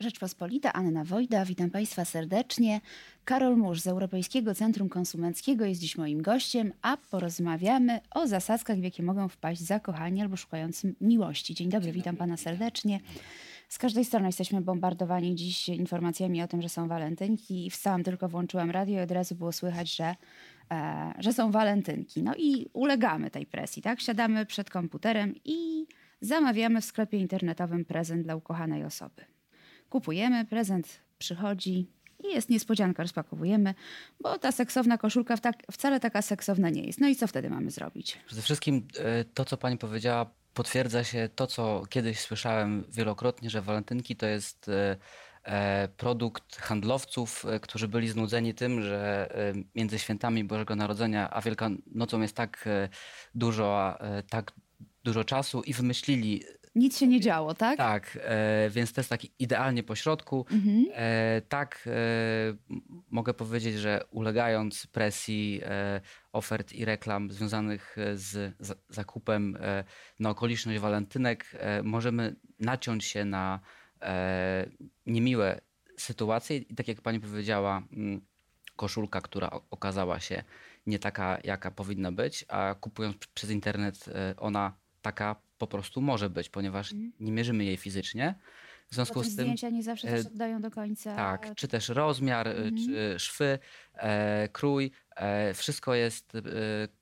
Rzeczpospolita, Anna Wojda, witam Państwa serdecznie. Karol Musz z Europejskiego Centrum Konsumenckiego jest dziś moim gościem, a porozmawiamy o zasadzkach, w jakie mogą wpaść zakochani albo szukający miłości. Dzień dobry, witam Pana serdecznie. Z każdej strony jesteśmy bombardowani dziś informacjami o tym, że są walentynki. Wstałam tylko, włączyłam radio i od razu było słychać, że, e, że są walentynki. No i ulegamy tej presji, tak? Siadamy przed komputerem i zamawiamy w sklepie internetowym prezent dla ukochanej osoby kupujemy, prezent przychodzi i jest niespodzianka, rozpakowujemy, bo ta seksowna koszulka wcale taka seksowna nie jest. No i co wtedy mamy zrobić? Przede wszystkim e, to, co pani powiedziała, potwierdza się to, co kiedyś słyszałem wielokrotnie, że walentynki to jest e, e, produkt handlowców, którzy byli znudzeni tym, że między świętami Bożego Narodzenia a Wielkanocą jest tak dużo, tak dużo czasu i wymyślili nic się nie działo, tak? Tak, e, więc to jest taki idealnie po środku. Mhm. E, tak, e, mogę powiedzieć, że ulegając presji e, ofert i reklam związanych z, z zakupem e, na okoliczność walentynek, e, możemy naciąć się na niemiłe sytuacje. I tak jak pani powiedziała, mm, koszulka, która okazała się nie taka, jaka powinna być, a kupując przez internet, ona taka po prostu może być, ponieważ mm. nie mierzymy jej fizycznie. W związku z tym. Zdjęcia nie zawsze też e, oddają do końca. Tak, czy też rozmiar, mm. czy szwy, e, krój. E, wszystko jest e,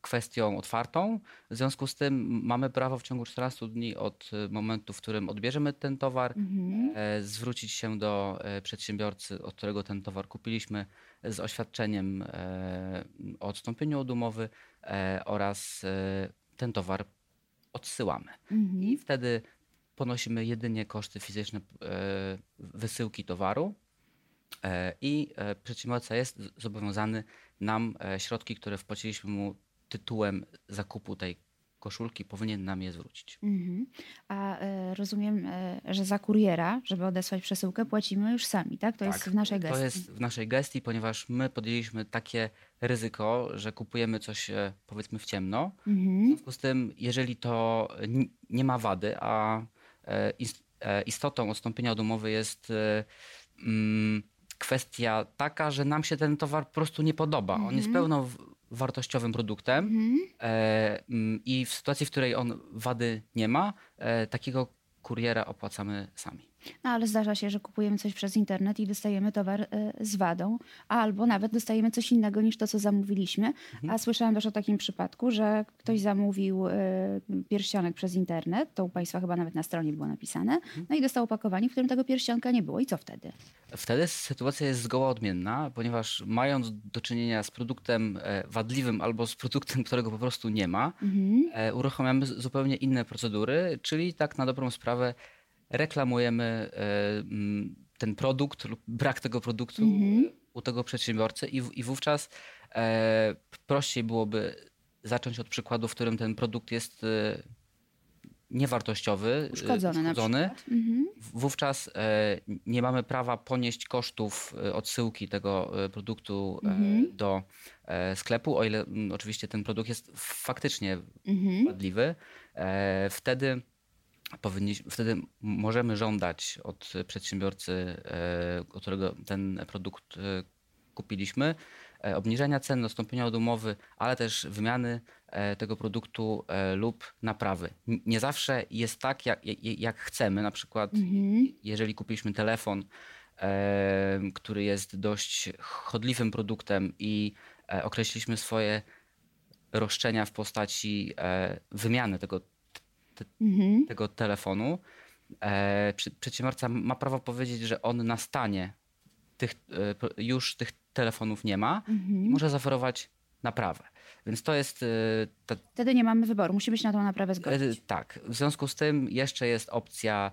kwestią otwartą. W związku z tym mamy prawo w ciągu 14 dni od momentu, w którym odbierzemy ten towar, mm. zwrócić się do przedsiębiorcy, od którego ten towar kupiliśmy, z oświadczeniem o odstąpieniu od umowy oraz ten towar odsyłamy. Mhm. I wtedy ponosimy jedynie koszty fizyczne e, wysyłki towaru e, i e, przedsiębiorca jest zobowiązany nam środki, które wpłaciliśmy mu tytułem zakupu tej koszulki, powinien nam je zwrócić. Mhm. A y, rozumiem, y, że za kuriera, żeby odesłać przesyłkę, płacimy już sami, tak? To tak, jest w naszej gestii. To jest w naszej gestii, ponieważ my podjęliśmy takie ryzyko, że kupujemy coś y, powiedzmy w ciemno. Mhm. W związku z tym, jeżeli to nie ma wady, a istotą odstąpienia od umowy jest mm, kwestia taka, że nam się ten towar po prostu nie podoba. On jest mhm. pełno wartościowym produktem mhm. e, mm, i w sytuacji, w której on wady nie ma, e, takiego kuriera opłacamy sami. No ale zdarza się, że kupujemy coś przez internet i dostajemy towar y, z wadą, albo nawet dostajemy coś innego niż to, co zamówiliśmy. Mhm. A słyszałam też o takim przypadku, że ktoś zamówił y, pierścionek przez internet, to u Państwa chyba nawet na stronie było napisane, mhm. no i dostał opakowanie, w którym tego pierścionka nie było. I co wtedy? Wtedy sytuacja jest zgoła odmienna, ponieważ mając do czynienia z produktem e, wadliwym albo z produktem, którego po prostu nie ma, mhm. E, uruchamiamy zupełnie inne procedury, czyli tak na dobrą sprawę reklamujemy e, ten produkt lub brak tego produktu mhm. u tego przedsiębiorcy i, i wówczas e, prościej byłoby zacząć od przykładu, w którym ten produkt jest e, niewartościowy, uszkodzony. uszkodzony. Mhm. Wówczas nie mamy prawa ponieść kosztów odsyłki tego produktu mhm. do sklepu, o ile oczywiście ten produkt jest faktycznie mhm. wadliwy. Wtedy powinniśmy, wtedy możemy żądać od przedsiębiorcy, e, którego ten produkt e, kupiliśmy, e, obniżenia cen, nastąpienia od umowy, ale też wymiany tego produktu lub naprawy. Nie zawsze jest tak, jak, jak chcemy. Na przykład, mhm. jeżeli kupiliśmy telefon, który jest dość chodliwym produktem i określiliśmy swoje roszczenia w postaci wymiany tego te, mhm. tego telefonu, e, przedsiębiorca ma prawo powiedzieć, że on na stanie tych, e, już tych telefonów nie ma mhm. i może zaoferować naprawę. Więc to jest. E, ta... Wtedy nie mamy wyboru, musimy się na tą naprawę zgodzić. E, tak. W związku z tym jeszcze jest opcja,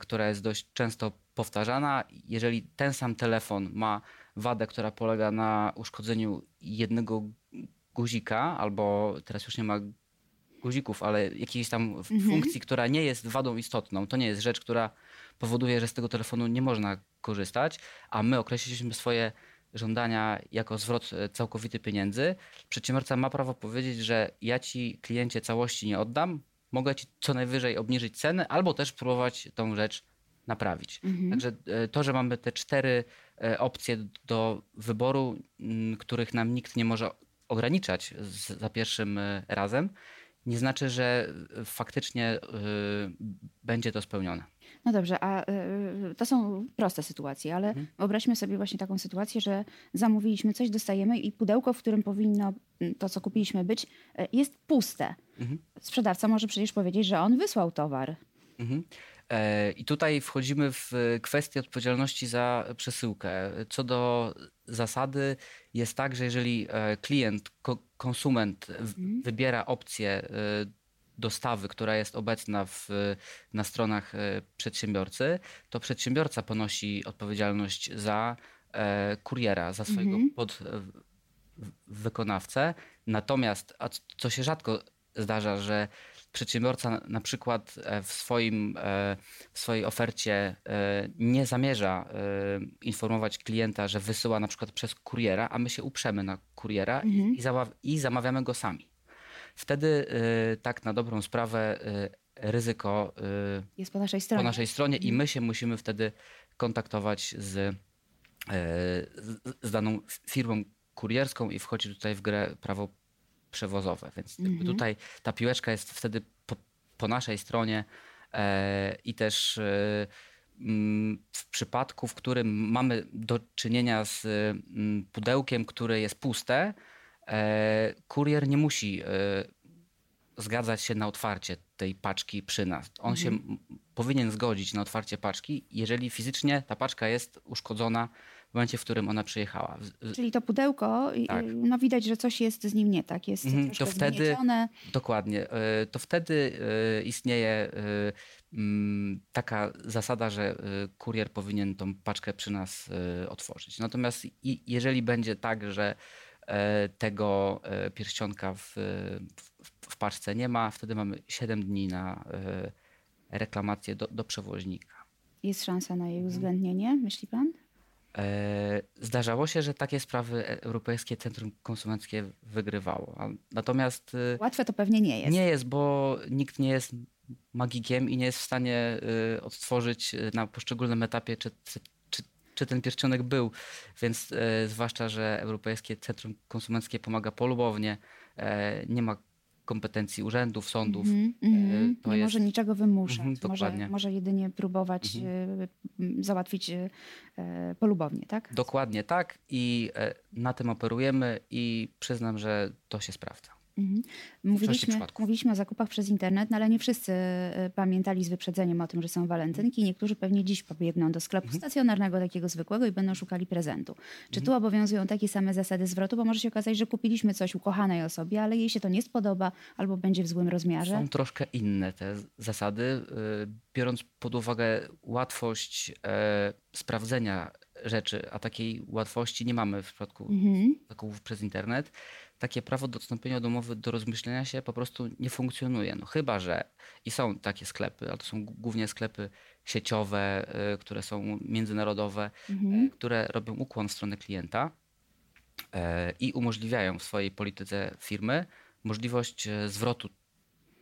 która jest dość często powtarzana. Jeżeli ten sam telefon ma wadę, która polega na uszkodzeniu jednego guzika, albo teraz już nie ma guzików, ale jakiejś tam mhm. funkcji, która nie jest wadą istotną. To nie jest rzecz, która powoduje, że z tego telefonu nie można korzystać, a my określiliśmy swoje żądania jako zwrot e, całkowity pieniędzy. Przedsiębiorca ma prawo powiedzieć, że ja ci kliencie całości nie oddam, mogę ci co najwyżej obniżyć cenę albo też próbować tą rzecz naprawić. Mhm. Także to, że mamy te cztery opcje do wyboru, których nam nikt nie może ograniczać za pierwszym razem, nie znaczy, że faktycznie będzie to spełnione. No dobrze, a y, to są proste sytuacje, ale mhm. wyobraźmy sobie właśnie taką sytuację, że zamówiliśmy coś, dostajemy i pudełko, w którym powinno to, co kupiliśmy być, jest puste. Mhm. Sprzedawca może przecież powiedzieć, że on wysłał towar. Mhm. E, I tutaj wchodzimy w kwestię odpowiedzialności za przesyłkę. Co do zasady jest tak, że jeżeli e, klient, konsument mhm. wybiera opcję e, dostawy, która jest obecna w, na stronach przedsiębiorcy, to przedsiębiorca ponosi odpowiedzialność za kuriera, za swojego mhm. podwykonawcę. Natomiast, a co się rzadko zdarza, że przedsiębiorca na przykład e, w, swoim, w swojej ofercie nie zamierza informować klienta, że wysyła na przykład przez kuriera, a my się uprzemy na kuriera mhm. i, i zamawiamy go sami. Wtedy tak na dobrą sprawę ryzyko jest po naszej stronie, po naszej stronie i mhm. my się musimy wtedy kontaktować z, z daną firmą kurierską i wchodzi tutaj w grę prawo przewozowe. Więc mhm. tutaj ta piłeczka jest wtedy po, po naszej stronie e, i też mm, w przypadku, w którym mamy do czynienia z mm, pudełkiem, które jest puste, E, kurier nie musi e, zgadzać się na otwarcie tej paczki przy nas. On mhm. się powinien zgodzić na otwarcie paczki, jeżeli fizycznie ta paczka jest uszkodzona w momencie, w którym ona przyjechała. Czyli to pudełko, tak. no widać, że coś jest z nim nie tak, jest mhm, to wtedy zmienione. Dokładnie. E, to wtedy istnieje mm, taka zasada, że kurier powinien tą paczkę przy nas otworzyć. Natomiast jeżeli będzie tak, że E, tego e, pierścionka w, w, w paczce nie ma. Wtedy mamy 7 dni na e, reklamację do, do przewoźnika. Jest szansa na jej mhm. uwzględnienie, myśli pan? Zdarzało się, że takie sprawy Europejskie Centrum Konsumenckie wygrywało. Natomiast. Łatwe to pewnie nie jest. Nie jest, bo nikt nie jest magikiem i nie jest w stanie odtworzyć na poszczególnym etapie, czy, czy ten pierścionek był. Więc e, zwłaszcza, że Europejskie Centrum Konsumenckie pomaga polubownie, e, nie ma kompetencji urzędów, sądów. Mm -hmm, nie jest... może niczego wymuszać. Mm -hmm, może, może jedynie próbować mm -hmm. załatwić e, polubownie, tak? Dokładnie tak i na tym operujemy i przyznam, że to się sprawdza. Mhm. Mówiliśmy, mówiliśmy o zakupach przez internet, no ale nie wszyscy e, pamiętali z wyprzedzeniem o tym, że są walentynki. Niektórzy pewnie dziś pobiegną do sklepu mhm. stacjonarnego, takiego zwykłego i będą szukali prezentu. Czy mhm. tu obowiązują takie same zasady zwrotu? Bo może się okazać, że kupiliśmy coś ukochanej osobie, ale jej się to nie spodoba albo będzie w złym rozmiarze. Są troszkę inne te zasady, y, biorąc pod uwagę łatwość e, sprawdzenia rzeczy, a takiej łatwości nie mamy w przypadku mhm. zakupów przez internet takie prawo do odstąpienia od umowy do rozmyślenia się po prostu nie funkcjonuje. No chyba, że i są takie sklepy, ale to są głównie sklepy sieciowe, y, które są międzynarodowe, mhm. Y, które robią ukłon w stronę klienta y, i umożliwiają w swojej polityce firmy możliwość zwrotu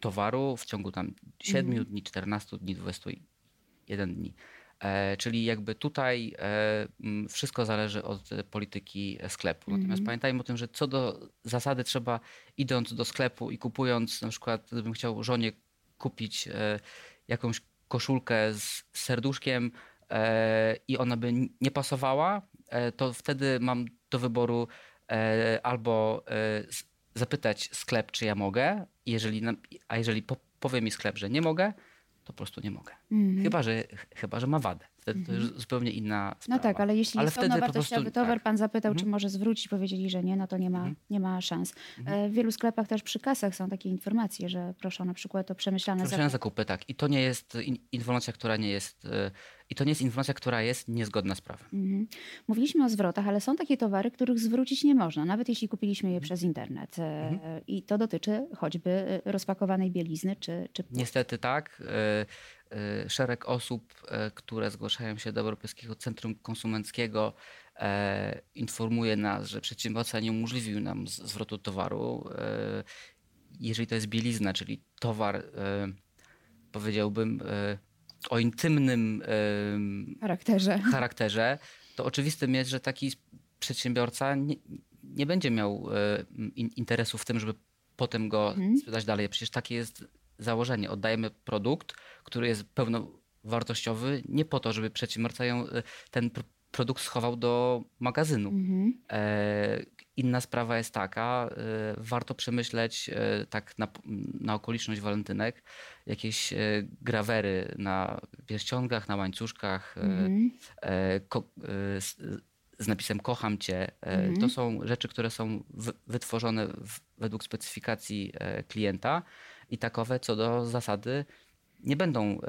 towaru w ciągu tam 7 mhm. dni, 14 dni, 21 dni. E, czyli jakby tutaj e, wszystko zależy od polityki sklepu. Natomiast mm -hmm. pamiętajmy o tym, że co do zasady trzeba idąc do sklepu i kupując, na przykład gdybym chciał żonie kupić e, jakąś koszulkę z serduszkiem i ona by nie pasowała, to wtedy mam do wyboru albo zapytać sklep, czy ja mogę, jeżeli, a jeżeli powie mi sklep, że nie mogę, to po prostu nie mogę. Mm -hmm. Chyba, że, chyba, że ma wadę. To już mhm. zupełnie inna no sprawa. No tak, ale jeśli ale jest pełnowartościowy prostu, towar, tak. pan zapytał, -hmm. czy mhm. może zwrócić, powiedzieli, że nie, no to nie ma, mhm. nie ma szans. E, w wielu sklepach też przy kasach są takie informacje, że proszę na przykład o przemyślane, przemyślane zakupy. zakupy. tak. I to nie jest in, informacja, która nie jest e, i to nie jest informacja, która jest niezgodna z prawem. Mhm. Mówiliśmy o zwrotach, ale są takie towary, których zwrócić nie można, nawet jeśli kupiliśmy je mhm. przez internet. E, mhm. I to dotyczy choćby rozpakowanej bielizny czy. czy... Niestety tak. E, szereg osób, które zgłaszają się do Europejskiego Centrum Konsumenckiego, informuje nas, że przedsiębiorca nie umożliwił nam zwrotu towaru. Jeżeli to jest bielizna, czyli towar, powiedziałbym, o intymnym charakterze. charakterze, to oczywistym jest, że taki przedsiębiorca nie, nie będzie miał interesu w tym, żeby potem go mhm. sprzedać dalej. Przecież takie jest założenie. Oddajemy produkt, który jest pełnowartościowy, nie po to, żeby przedsiębiorca ją, ten produkt schował do magazynu. Mhm. E, inna sprawa jest taka, e, warto przemyśleć e, tak na, na okoliczność walentynek jakieś e, grawery na pierścionkach, na łańcuszkach mhm. E, ko, e, z, z, napisem kocham cię. Mhm. To są rzeczy, które są wytworzone w, według specyfikacji klienta i takowe co do zasady nie będą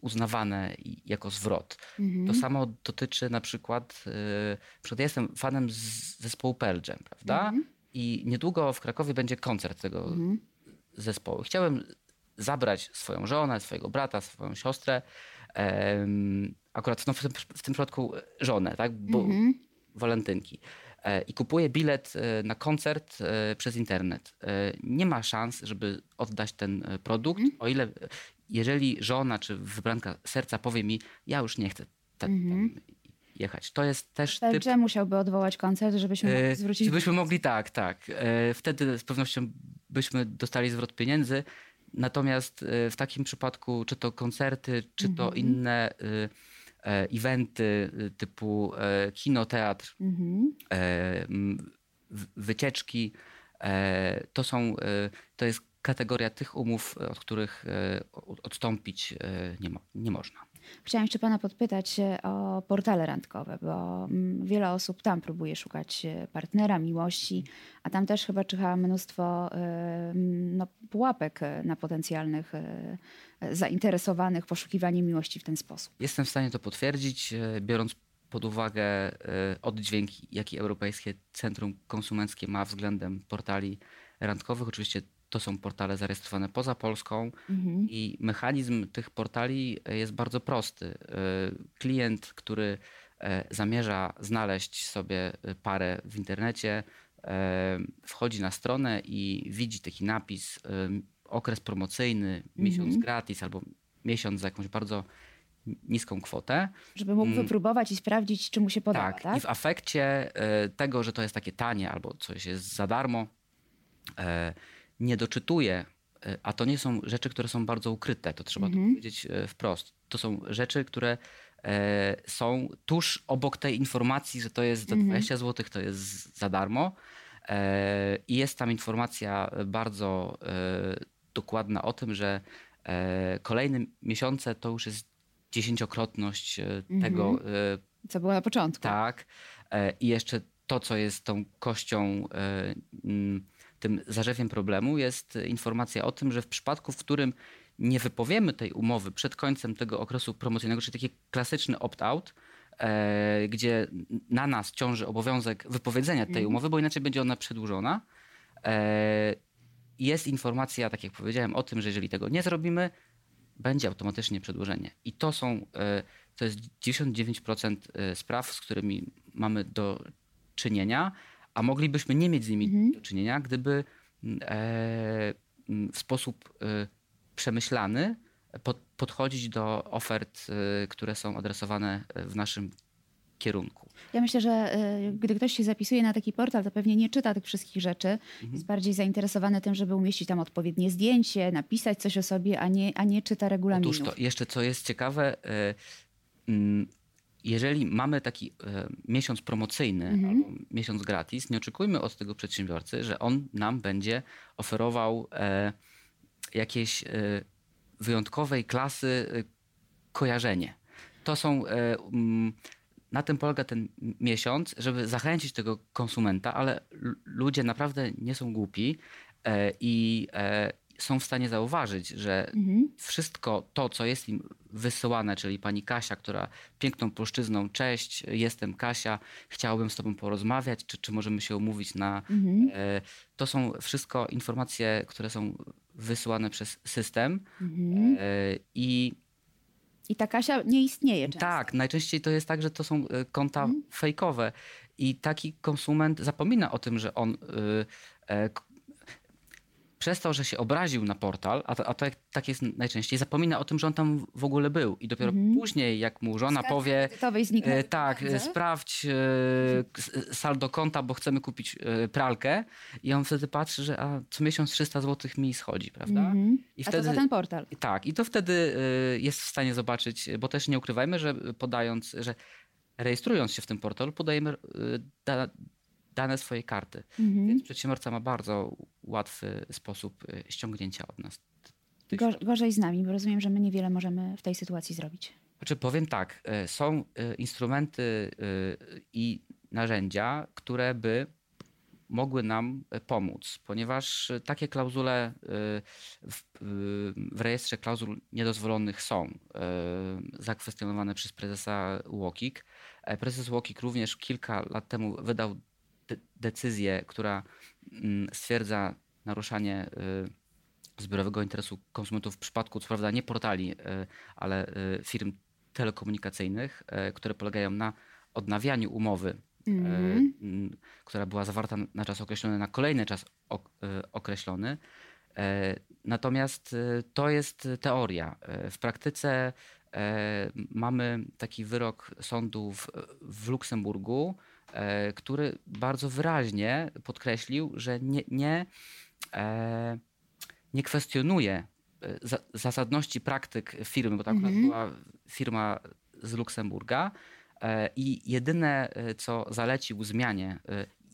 uznawane jako zwrot. Mhm. To samo dotyczy na przykład, yy, przykład ja jestem fanem z zespołu Pearl Jam, prawda? Mhm. I niedługo w Krakowie będzie koncert tego mhm. zespołu. Chciałem zabrać swoją żonę, swojego brata, swoją siostrę, akurat no, w, tym, w tym przypadku żonę, tak? Bo mhm. walentynki. E, I kupuję bilet e, na koncert e, przez internet. Nie ma szans, żeby oddać ten produkt, mhm. o ile jeżeli żona czy wybranka serca powie mi, ja już nie chcę mhm. jechać. To jest też typ... musiałby odwołać koncert, żebyśmy mogli zwrócić... Żebyśmy mogli, tak, tak. Wtedy z pewnością byśmy dostali zwrot pieniędzy. Natomiast w takim przypadku, czy to koncerty, czy to mhm. inne eventy typu kino, teatr, mhm. wycieczki, to są, to jest kategoria tych umów, od których e, odstąpić e, nie, mo nie można. Chciałam jeszcze Pana podpytać o portale randkowe, bo mm, wiele osób tam próbuje szukać e, partnera, miłości, a tam też chyba czyha mnóstwo no, pułapek na potencjalnych zainteresowanych poszukiwaniem miłości w ten sposób. Jestem w stanie to potwierdzić, biorąc pod uwagę oddźwięk, jaki Europejskie Centrum Konsumenckie ma względem portali randkowych. Oczywiście to są portale zarejestrowane poza Polską mhm. i mechanizm tych portali e, jest bardzo prosty. E, klient, który e, zamierza znaleźć sobie parę w internecie, wchodzi na stronę i widzi taki napis okres promocyjny, miesiąc mhm. gratis albo miesiąc za jakąś bardzo niską kwotę. Żeby mógł mm. wypróbować i sprawdzić, czy mu się podoba. Tak, tak? i w efekcie tego, że to jest takie tanie albo coś jest za darmo, nie doczytuje, e, a to nie są rzeczy, które są bardzo ukryte, to trzeba mhm. to powiedzieć e, wprost. To są rzeczy, które e, są tuż obok tej informacji, że to jest za 20 mhm. zł, to jest za darmo. I jest tam informacja bardzo dokładna o tym, że kolejne miesiące to już jest dziesięciokrotność tego. Mhm. Co było na początku. Tak. I jeszcze to, co jest tą kością tym zarzewiem problemu jest informacja o tym, że w przypadku, w którym nie wypowiemy tej umowy przed końcem tego okresu promocyjnego, czyli taki klasyczny opt-out, e, gdzie na nas ciąży obowiązek wypowiedzenia tej mhm. umowy, bo inaczej będzie ona przedłużona. E, jest informacja, tak jak powiedziałem, o tym, że jeżeli tego nie zrobimy, będzie automatycznie przedłużenie. I to są, e, to jest 99% e, spraw, z którymi mamy do czynienia a moglibyśmy nie mieć z nimi mhm. do czynienia, gdyby mm, e, mm, w sposób e, przemyślany pod, podchodzić do ofert, e, które są adresowane w naszym kierunku. Ja myślę, że gdy ktoś się zapisuje na taki portal, to pewnie nie czyta tych wszystkich rzeczy. Mhm. Jest bardziej zainteresowany tym, żeby umieścić tam odpowiednie zdjęcie, napisać coś o sobie, a nie, a nie czyta regulaminów. Otóż to jeszcze co jest ciekawe, mm, jeżeli mamy taki e, miesiąc promocyjny mhm. albo miesiąc gratis, nie oczekujmy od tego przedsiębiorcy, że on nam będzie oferował e, jakieś e, wyjątkowej klasy e, kojarzenie. To są. E, m, na tym polega ten miesiąc, żeby zachęcić tego konsumenta, ale ludzie naprawdę nie są głupi e, i są w stanie zauważyć, że mhm. wszystko to, co jest im wysyłane, czyli pani Kasia, która piękną płaszczyzną, cześć, jestem Kasia, chciałbym z tobą porozmawiać, czy, czy możemy się umówić na... Mhm. E, to są wszystko informacje, które są wysyłane przez system mhm. e, i i ta Kasia nie istnieje często. Tak, najczęściej to jest tak, że to są e, konta mhm. fejkowe i taki konsument zapomina o tym, że on y, przez to, że się obraził na portal, a, to, a to tak jest najczęściej, zapomina o tym, że on tam w ogóle był. I dopiero mhm. później, jak mu żona powie, e, tak, e, sprawdź e, saldo konta, bo chcemy kupić e, pralkę. I on wtedy patrzy, że a, co miesiąc 300 zł mi schodzi, prawda? Mhm. I wtedy, a to za ten portal. Tak, i to wtedy e, jest w stanie zobaczyć, bo też nie ukrywajmy, że podając, że rejestrując się w tym portalu, podajemy e, da, dane swojej karty. Mhm. Więc przedsiębiorca ma bardzo łatwy sposób y, ściągnięcia od nas. gorzej z nami, bo rozumiem, że my niewiele możemy w tej sytuacji zrobić. Znaczy powiem tak, y, są y, instrumenty i narzędzia, które by mogły nam pomóc, ponieważ takie klauzule w, w, rejestrze klauzul niedozwolonych są zakwestionowane przez prezesa UOKiK. E, prezes UOKiK również kilka lat temu wydał decyzję, która mm, stwierdza naruszanie y, zbiorowego interesu konsumentów w przypadku, co prawda nie portali, y, ale y, firm telekomunikacyjnych, które polegają na odnawianiu umowy, mm. która była zawarta na czas określony, na kolejny czas określony. Natomiast to jest teoria. W praktyce mamy taki wyrok sądu w, w Luksemburgu, E, który bardzo wyraźnie podkreślił, że nie, nie, e, nie kwestionuje e, zasadności praktyk firmy, bo akurat mhm. była firma z Luksemburga. I jedyne, co zalecił zmianie,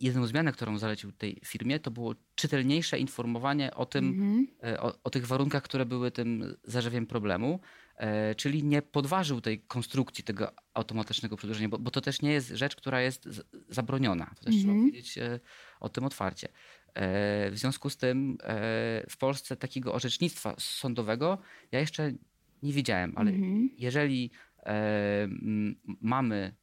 jedyną zmianę, którą zalecił tej firmie, to było czytelniejsze informowanie o, tym, mhm. o, o, tych warunkach, które były tym zarzewiem problemu. E, czyli nie podważył tej konstrukcji tego automatycznego przedłużenia, bo, bo to też nie jest rzecz, która jest zabroniona. To też trzeba mhm. powiedzieć e, o tym otwarcie. E, w związku z tym w Polsce takiego orzecznictwa sądowego ja jeszcze nie widziałem, ale mhm. jeżeli mamy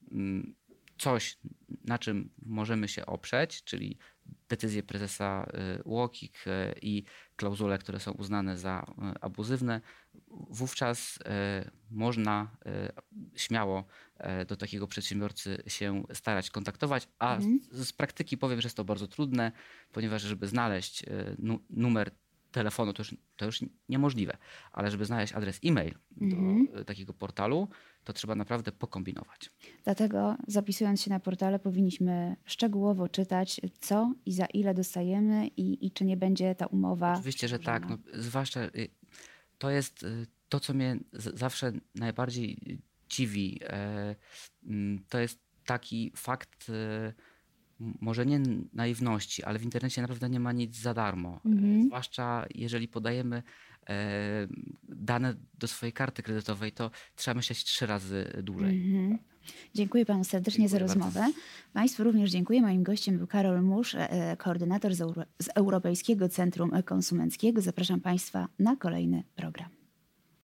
coś, na czym możemy się oprzeć, czyli decyzje prezesa UOKiK i klauzule, które są uznane za abuzywne, wówczas e, można e, śmiało e, do takiego przedsiębiorcy się starać kontaktować, a mhm. z, z, praktyki powiem, że jest to bardzo trudne, ponieważ żeby znaleźć numer telefonu to już, to już niemożliwe, ale żeby znaleźć adres e-mail mhm. do takiego portalu, to trzeba naprawdę pokombinować. Dlatego zapisując się na portale powinniśmy szczegółowo czytać, co i za ile dostajemy i, i czy nie będzie ta umowa. Oczywiście, że tak. No, zwłaszcza y, to jest y, to, co mnie zawsze najbardziej dziwi. E, mm, to jest taki fakt, y, może nie naiwności, ale w internecie naprawdę nie ma nic za darmo. E, mhm. Zwłaszcza jeżeli podajemy e, dane do swojej karty kredytowej, to trzeba myśleć trzy razy dłużej. Mhm. Dziękuję panu serdecznie dziękuję za rozmowę. Bardzo. Państwu również dziękuję. Moim gościem był Karol Musz, koordynator z, Euro z Europejskiego Centrum Konsumenckiego. Zapraszam państwa na kolejny program.